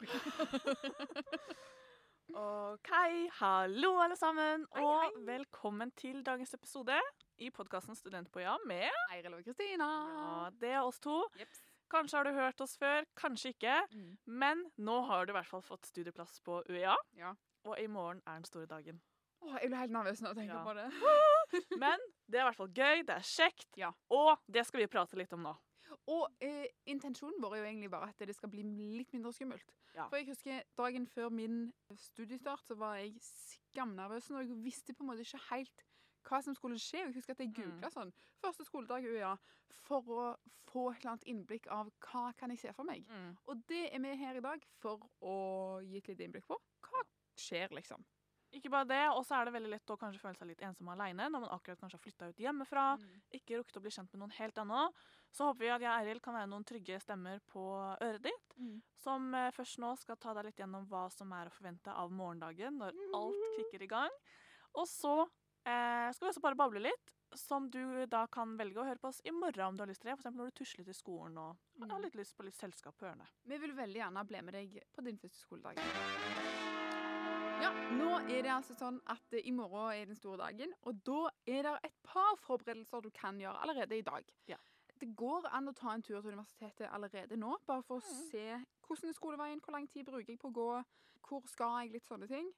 OK, hallo alle sammen, Hei, og hei. velkommen til dagens episode i podkasten Student på ja med Eiril og Kristina. Ja, det er oss to. Jeps. Kanskje har du hørt oss før, kanskje ikke. Mm. Men nå har du i hvert fall fått studieplass på UiA, Ja. og i morgen er den store dagen. Åh, jeg blir helt nervøs når jeg tenker Ja. på det. Men det er i hvert fall gøy, det er kjekt, Ja. og det skal vi prate litt om nå. Og eh, intensjonen vår er jo egentlig bare at det skal bli litt mindre skummelt. Ja. For jeg husker dagen før min studiestart, så var jeg skamnervøs, og jeg visste på en måte ikke helt hva som skulle skje. Jeg husker at jeg googla sånn første skoledag UiA for å få et eller annet innblikk av hva kan jeg se for meg. Og det er vi her i dag for å gi et lite innblikk på. Hva skjer, liksom? Ikke bare det, og så er det veldig lett å kanskje føle seg litt ensom og aleine når man akkurat kanskje har flytta ut hjemmefra, Mm. ikke rukket å bli kjent med noen helt ennå. Så håper vi at jeg og Eiril kan være noen trygge stemmer på øret ditt, Mm. som eh, først nå skal ta deg litt gjennom hva som er å forvente av morgendagen når Mm. alt kicker i gang. Og så eh, skal vi også bare bable litt, som du da kan velge å høre på oss i morgen om du har lyst til det. F.eks. når du tusler til skolen og Mm. har litt lyst på litt selskap på ørene. Vi vil veldig gjerne bli med deg på din første skoledag. Ja, nå er det altså sånn at eh, i morgen er den store dagen, og da er det et par forberedelser du kan gjøre allerede i dag. Ja. Det går an å ta en tur til universitetet allerede nå, bare for å Mm. se hvordan er skoleveien, hvor lang tid bruker jeg på å gå, hvor skal jeg, litt sånne ting.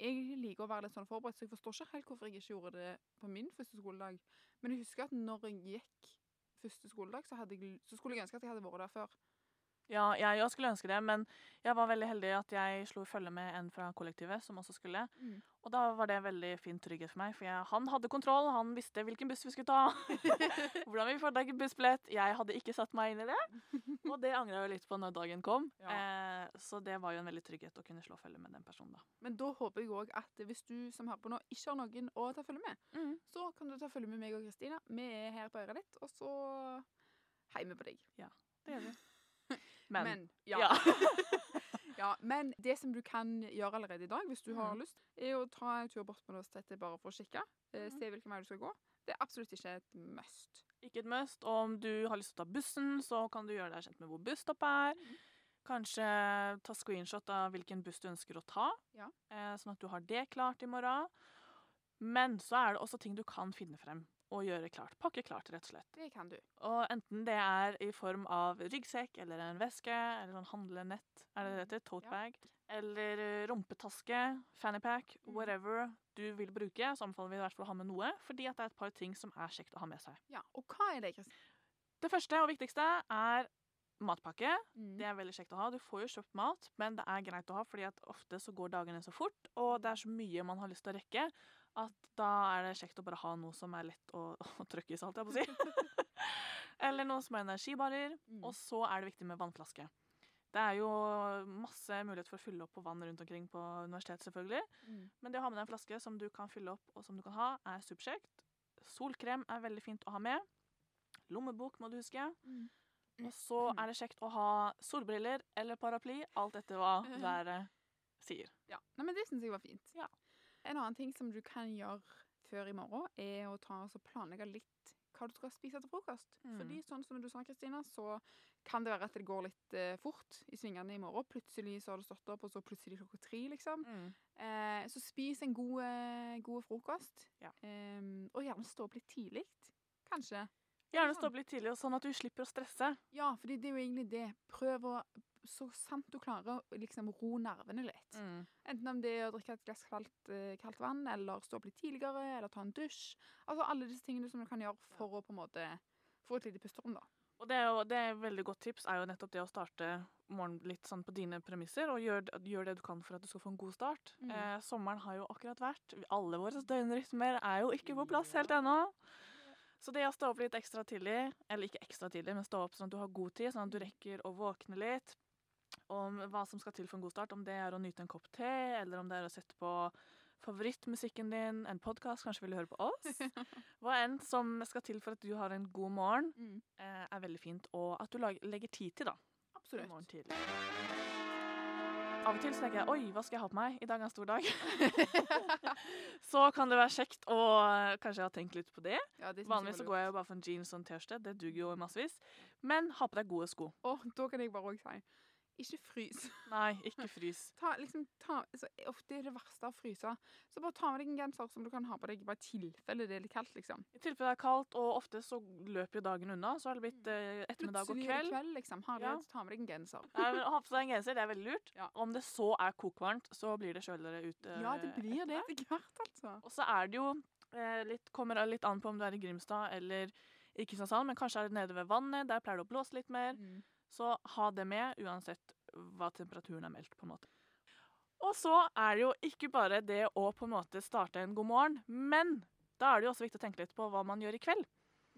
Jeg liker å være litt sånn forberedt, så jeg forstår ikke helt hvorfor jeg ikke gjorde det på min første skoledag. Men jeg husker at når jeg gikk første skoledag, så, hadde jeg, så skulle jeg ønske at jeg hadde vært der før. Ja, jeg òg skulle ønske det, men jeg var veldig heldig at jeg slo følge med en fra kollektivet som også skulle. Mm. Og da var det veldig fin trygghet for meg, for jeg, han hadde kontroll, han visste hvilken buss vi skulle ta. Hvordan vi får tak i bussbillett. Jeg hadde ikke satt meg inn i det. Og det angra jeg litt på når dagen kom. Eh, så det var jo en veldig trygghet å kunne slå følge med den personen, da. Men da håper jeg òg at hvis du som hører på nå, ikke har noen å ta følge med, så kan du ta følge med meg og Kristina. Vi er her på øret ditt, og så heier vi på deg. Ja, Det gjør vi. Men, Men, ja. ja, men det som du kan gjøre allerede i dag, hvis du har Mhm. lyst, er å ta en tur bort på universitetet bare for å kikke. eh, Mhm. Se hvilken vei du skal gå. Det er absolutt ikke et must. ikke et must. Og om du har lyst til å ta bussen, så kan du gjøre deg kjent med hvor busstopp er. Mhm. Kanskje ta screenshot av hvilken buss du ønsker å ta, Ja. eh, sånn at du har det klart i morgen. Men så er det også ting du kan finne frem og gjøre klart. Pakke klart, rett og slett. Det kan du. Og enten det er i form av ryggsekk eller en veske eller sånn handlenett, er det det heter? Totebag. Ja. Eller eh, rumpetaske, fannypack, Mm. whatever du vil bruke. Så anbefaler vi i hvert fall å ha med noe, fordi at det er et par ting som er kjekt å ha med seg. Ja, Og hva er det, Kristin? Det første og viktigste er matpakke. Mm. Det er veldig kjekt å ha. Du får jo kjøpt mat, men det er greit å ha, fordi at ofte så går dagene så fort, og det er så mye man har lyst til å rekke, at da er det kjekt å bare ha noe som er lett å, å trykke i holdt jeg på å si. Eller noe som er energibarer. Mm. Og så er det viktig med vannflaske. Det er jo masse mulighet for å fylle opp på vann rundt omkring på universitetet, selvfølgelig. Mm. Men det å ha med deg en flaske som du kan fylle opp, og som du kan ha, er superkjekt. Solkrem er veldig fint å ha med. Lommebok må du huske. Mm. Og så er det kjekt å ha solbriller eller paraply, alt etter hva været sier. Ja, Nei, men Det syns jeg var fint. Ja. En annen ting som du kan gjøre før i morgen, er å ta og planlegge litt hva du skal spise til frokost. Mm. Fordi sånn som du sa, Kristina, så kan det være at det går litt eh, fort i svingene i morgen. Plutselig så har du stått opp, og så plutselig klokka tre, liksom. Eh, så spis en god, eh, god frokost. Ja. Eh, og gjerne stå opp litt tidlig, kanskje. Gjerne stå opp litt tidlig, sånn at du slipper å stresse. Ja, fordi det er jo egentlig det. Prøv å så sant du klarer å liksom ro nervene litt. Enten om det er å drikke et glass kaldt, eh, kaldt vann, eller stå opp litt tidligere, eller ta en dusj. Altså alle disse tingene som du kan gjøre for å på en måte få et lite pusterom, da. Og det er jo det er et veldig godt tips er jo nettopp det å starte morgenen litt sånn på dine premisser, og gjør, gjør det du kan for at du skal få en god start. Mm. Eh, sommeren har jo akkurat vært. Alle våre døgnrytmer er jo ikke på plass helt ennå. Så det å stå opp litt ekstra tidlig, eller ikke ekstra tidlig, men stå opp sånn at du har god tid, sånn at du rekker å våkne litt, om hva som skal til for en god start, om det er å nyte en kopp te, eller om det er å sette på favorittmusikken din, en podkast, kanskje vil du høre på oss. Hva enn som skal til for at du har en god morgen, Mm. eh, er veldig fint. Og at du legger tid til, da. Absolutt. Av og til så tenker jeg oi, hva skal jeg ha på meg? I dag er en stor dag. så kan det være kjekt å eh, kanskje ha tenkt litt på det. Ja, det Vanligvis så går jeg jo bare for en jeans og en T-skjorte. Det duger jo massevis. Men ha på deg gode sko. Oh, da kan jeg bare også si ikke frys. Nei, ikke frys. Ta, liksom, ta, så ofte er det verste å fryse. Så bare ta med deg en genser som du kan ha på deg bare i tilfelle det er litt kaldt. liksom. I tilfelle det er kaldt, og ofte så løper jo dagen unna, så har det blitt eh, ettermiddag og det kveld. kveld, liksom. Har du Ja. ta med deg en genser? Nei, men ha på seg en genser, det er veldig lurt. Ja. Om det så er kokvarmt, så blir det kjøligere ute. Ja, det blir det etter hvert. etter hvert, altså. Og så er det jo eh, litt, kommer det litt an på om du er i Grimstad eller i Kristiansand, men kanskje er det nede ved vannet, der pleier det å blåse litt mer. Mm. Så ha det med, uansett hva temperaturen er meldt, på en måte. Og så er det jo ikke bare det å på en måte starte en god morgen, men da er det jo også viktig å tenke litt på hva man gjør i kveld.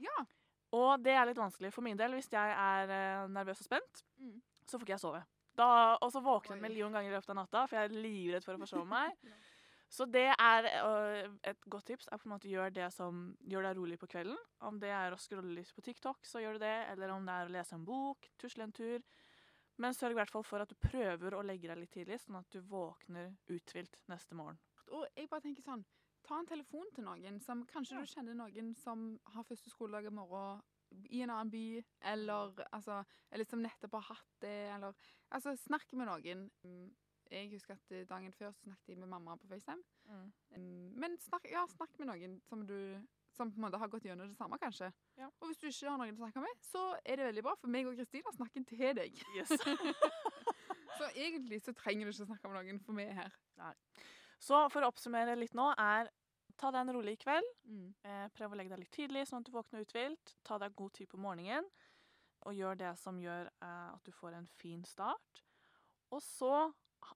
Ja. Og det er litt vanskelig for min del hvis jeg er eh, nervøs og spent. Mm. Så får ikke jeg sove. Da, og så våkner jeg en million ganger i løpet av natta, for jeg er livredd for å forsove meg. Så det er øh, et godt tips. er på en måte Gjør det som gjør deg rolig på kvelden. Om det er å scrolle litt på TikTok, så gjør du det. Eller om det er å lese en bok, tusle en tur. Men sørg i hvert fall for at du prøver å legge deg litt tidlig, sånn at du våkner uthvilt neste morgen. Og jeg bare tenker sånn, ta en telefon til noen som kanskje Ja. du kjenner noen som har første skoledag i morgen i en annen by, eller, altså, eller som nettopp har hatt det, eller altså snakk med noen. Jeg husker at eh, dagen før så snakket jeg med mamma på FaceTime. Mm, Men snakk, ja, snakk med noen som du som på en måte har gått gjennom det samme, kanskje. Ja. Og hvis du ikke har noen å snakke med, så er det veldig bra, for meg og Kristina snakker til deg. Yes. Så egentlig så trenger du ikke snakke med noen, for vi er her. Så for å oppsummere litt nå er ta deg en rolig kveld. Mm. Eh, prøv å legge deg litt tidlig, sånn at du våkner uthvilt. Ta deg god tid på morgenen, og gjør det som gjør eh, at du får en fin start. Og så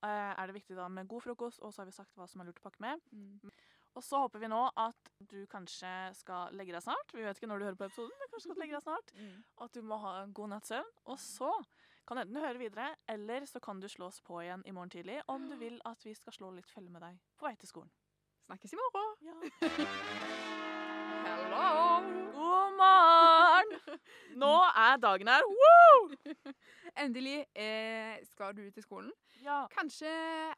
er det viktig da med god frokost, og så har vi sagt hva som er lurt å pakke med. Mm. Og så håper vi nå at du kanskje skal legge deg snart. Vi vet ikke når du hører på episoden, men kanskje skal du legge deg snart. Mm. At du må ha en god natts søvn. Og så kan du enten høre videre, eller så kan du slå oss på igjen i morgen tidlig om du vil at vi skal slå litt følge med deg på vei til skolen. Snakkes i morgen. Ja. Hello! God morgen! Nå er dagen her. Woo! Endelig eh, skal du ut til skolen. Ja. Kanskje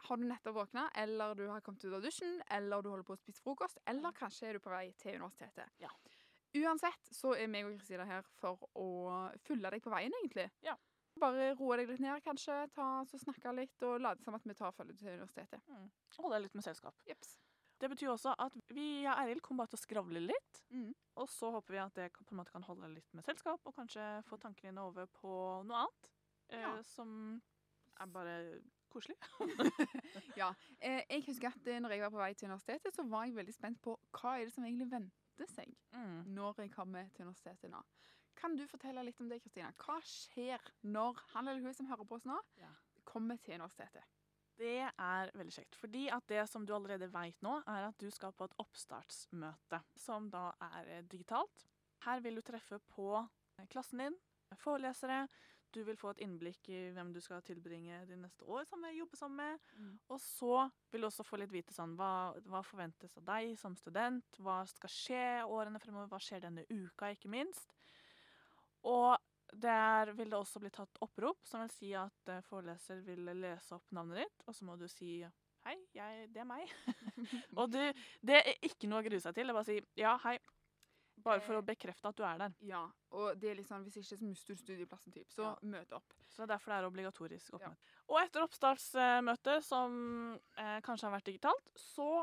har du nettopp våkna, eller du har kommet ut av dusjen, eller du holder på å spise frokost, eller kanskje er du på vei til universitetet. Ja. Uansett så er meg og Kristina her for å følge deg på veien, egentlig. Ja. Bare roe deg litt ned, kanskje, ta, så snakke litt, og late som at vi tar følge til universitetet. Holde deg litt med selskap. Jeps. Det betyr også at vi og Eiril kommer bare til å skravle litt. Mm. Og så håper vi at det på en måte kan holde litt med selskap, og kanskje få tankene dine over på noe annet. Eh, Ja. Som er bare koselig. Eh, jeg husker at eh, når jeg var på vei til universitetet, så var jeg veldig spent på hva er det som egentlig venter seg Mm. når jeg kommer til universitetet nå. Kan du fortelle litt om det, Kristina? Hva skjer når han eller hun som hører på oss nå, Ja. kommer til universitetet? Det er veldig kjekt. Fordi at det som du allerede vet nå, er at du skal på et oppstartsmøte, som da er eh, digitalt. Her vil du treffe på eh, klassen din, forelesere. Du vil få et innblikk i hvem du skal tilbringe de neste år sammen med, jobbe sammen med. Mm. Og så vil du også få litt vite sånn, hva, hva forventes av deg som student, hva skal skje årene fremover, hva skjer denne uka, ikke minst. Og der vil det også bli tatt opprop, som vil si at eh, foreleser vil lese opp navnet ditt, og så må du si hei, jeg, det er meg. og du, det er ikke noe å grue seg til, det er bare å si ja, hei. Bare for å bekrefte at du er der. Ja, og det er liksom, hvis ikke så mister du studieplassen, typ, så Ja. møt opp. Så det er derfor det er obligatorisk Ja. Og etter oppstartsmøtet, som eh, kanskje har vært digitalt, så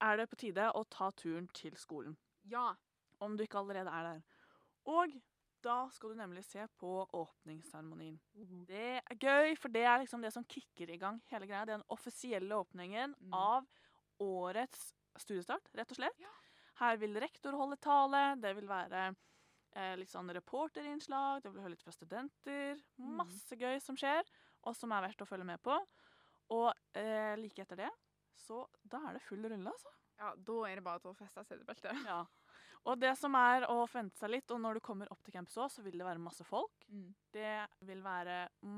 er det på tide å ta turen til skolen. Ja. Om du ikke allerede er der. Og da skal du nemlig se på åpningsseremonien. Det er gøy, for det er liksom det som kicker i gang hele greia. Det er den offisielle åpningen Mm. av årets studiestart, rett og slett. Ja. Her vil rektor holde tale, det vil være eh, litt sånn reporterinnslag, det vil høre litt fra studenter. Mm. Masse gøy som skjer, og som er verdt å følge med på. Og eh, like etter det, så da er det full rulle, altså. ja, da er det bare til å feste setebeltet. Ja. Og det som er å forvente seg litt, og når du kommer opp til campus òg, så vil det være masse folk. Mm. Det vil være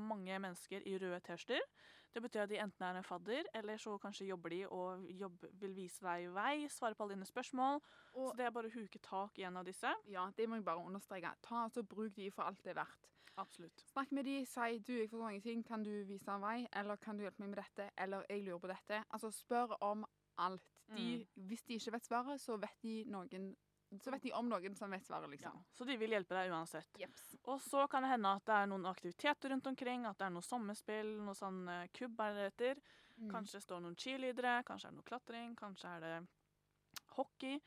mange mennesker i røde T-skjorter. Det betyr at de enten er en fadder, eller så kanskje jobber de og jobber, vil vise deg vei, svare på alle dine spørsmål. Og Så det er bare å huke tak i en av disse. ja, det må jeg bare understreke. Ta altså Bruk de for alt det er verdt. Absolutt. Snakk med de, si du, jeg forstår ingenting, kan du vise en vei, eller kan du hjelpe meg med dette, eller jeg lurer på dette. Altså spør om alt. De, Hvis de ikke vet svaret, så vet de noen så vet de om noen som vet svaret, Ja. liksom. Så de vil hjelpe deg uansett. Jeps. Og så kan det hende at det er noen aktiviteter rundt omkring, at det er noe sommerspill, noe sånn uh, kubb er det heter. Mm. Kanskje det står noen cheerleadere, kanskje er det noe klatring, kanskje er det hockey.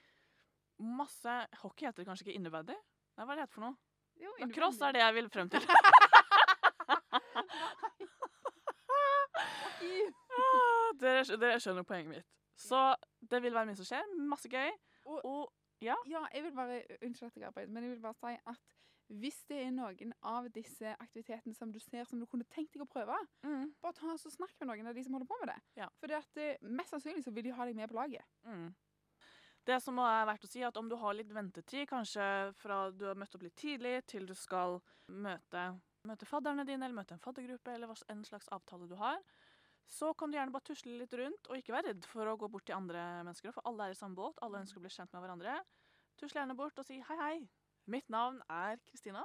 Masse Hockey heter det kanskje ikke innebandy? Nei, hva er det heter for noe? Jo, Ja, cross er det jeg vil frem til. Ah, dere, dere skjønner poenget mitt. Så det vil være mye som skjer. Masse gøy. Og- Og Ja, jeg vil bare Unnskyld at jeg arbeider, men jeg vil bare si at hvis det er noen av disse aktivitetene som du ser som du kunne tenkt deg å prøve, mm, bare ta og snakk med noen av de som holder på med det. Ja. For det eh, mest sannsynlig så vil de ha deg med på laget. mm. Det som er verdt å si, er at om du har litt ventetid, kanskje fra du har møtt opp litt tidlig til du skal møte, møte fadderne dine, eller møte en faddergruppe, eller hva en slags avtale du har, så kan du gjerne bare tusle litt rundt, og ikke være redd for å gå bort til andre mennesker, for alle er i samme båt, alle ønsker å bli kjent med hverandre. Tusle gjerne bort og si hei, hei. Mitt navn er Kristina.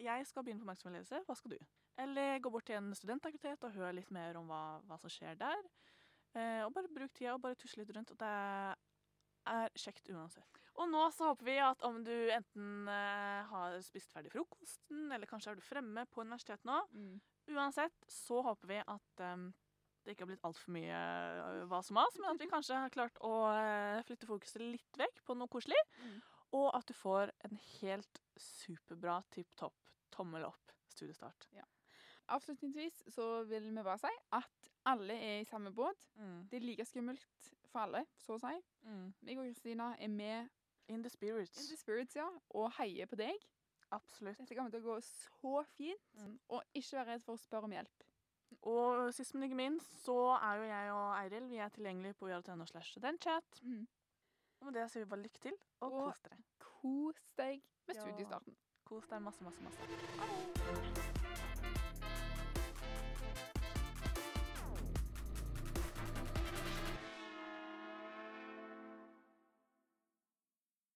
Jeg skal begynne på markedsføringsledelse. Hva skal du? Eller gå bort til en studentaktivitet og høre litt mer om hva, hva som skjer der. Eh, og bare bruk tida og bare tusle litt rundt. Og det er kjekt uansett. Og nå så håper vi at om du enten eh, har spist ferdig frokosten, eller kanskje er du fremme på universitetet nå, uansett så håper vi at em, det ikke har blitt altfor mye hva vas og mas, men at vi kanskje har klart å eh, flytte fokuset litt vekk på noe koselig. Mm. Og at du får en helt superbra tipp topp tommel opp studiestart. Avslutningsvis så vil vi bare si at alle er i samme båt. Det er like skummelt for alle, så å si. Mm. Jeg og Kristina er med In the spirits. in the spirits, ja, og heier på deg. Absolutt. Dette kommer til å gå så fint. Mm. Og ikke vær redd for å spørre om hjelp. Og sist, men ikke minst, så er jo jeg og Eiril vi er tilgjengelige på slash studentchat. Mm. Og med det sier vi bare lykke til, og Og- kos dere. Kos deg med Ja. studiestarten. Kos deg masse, masse, masse. Ha det.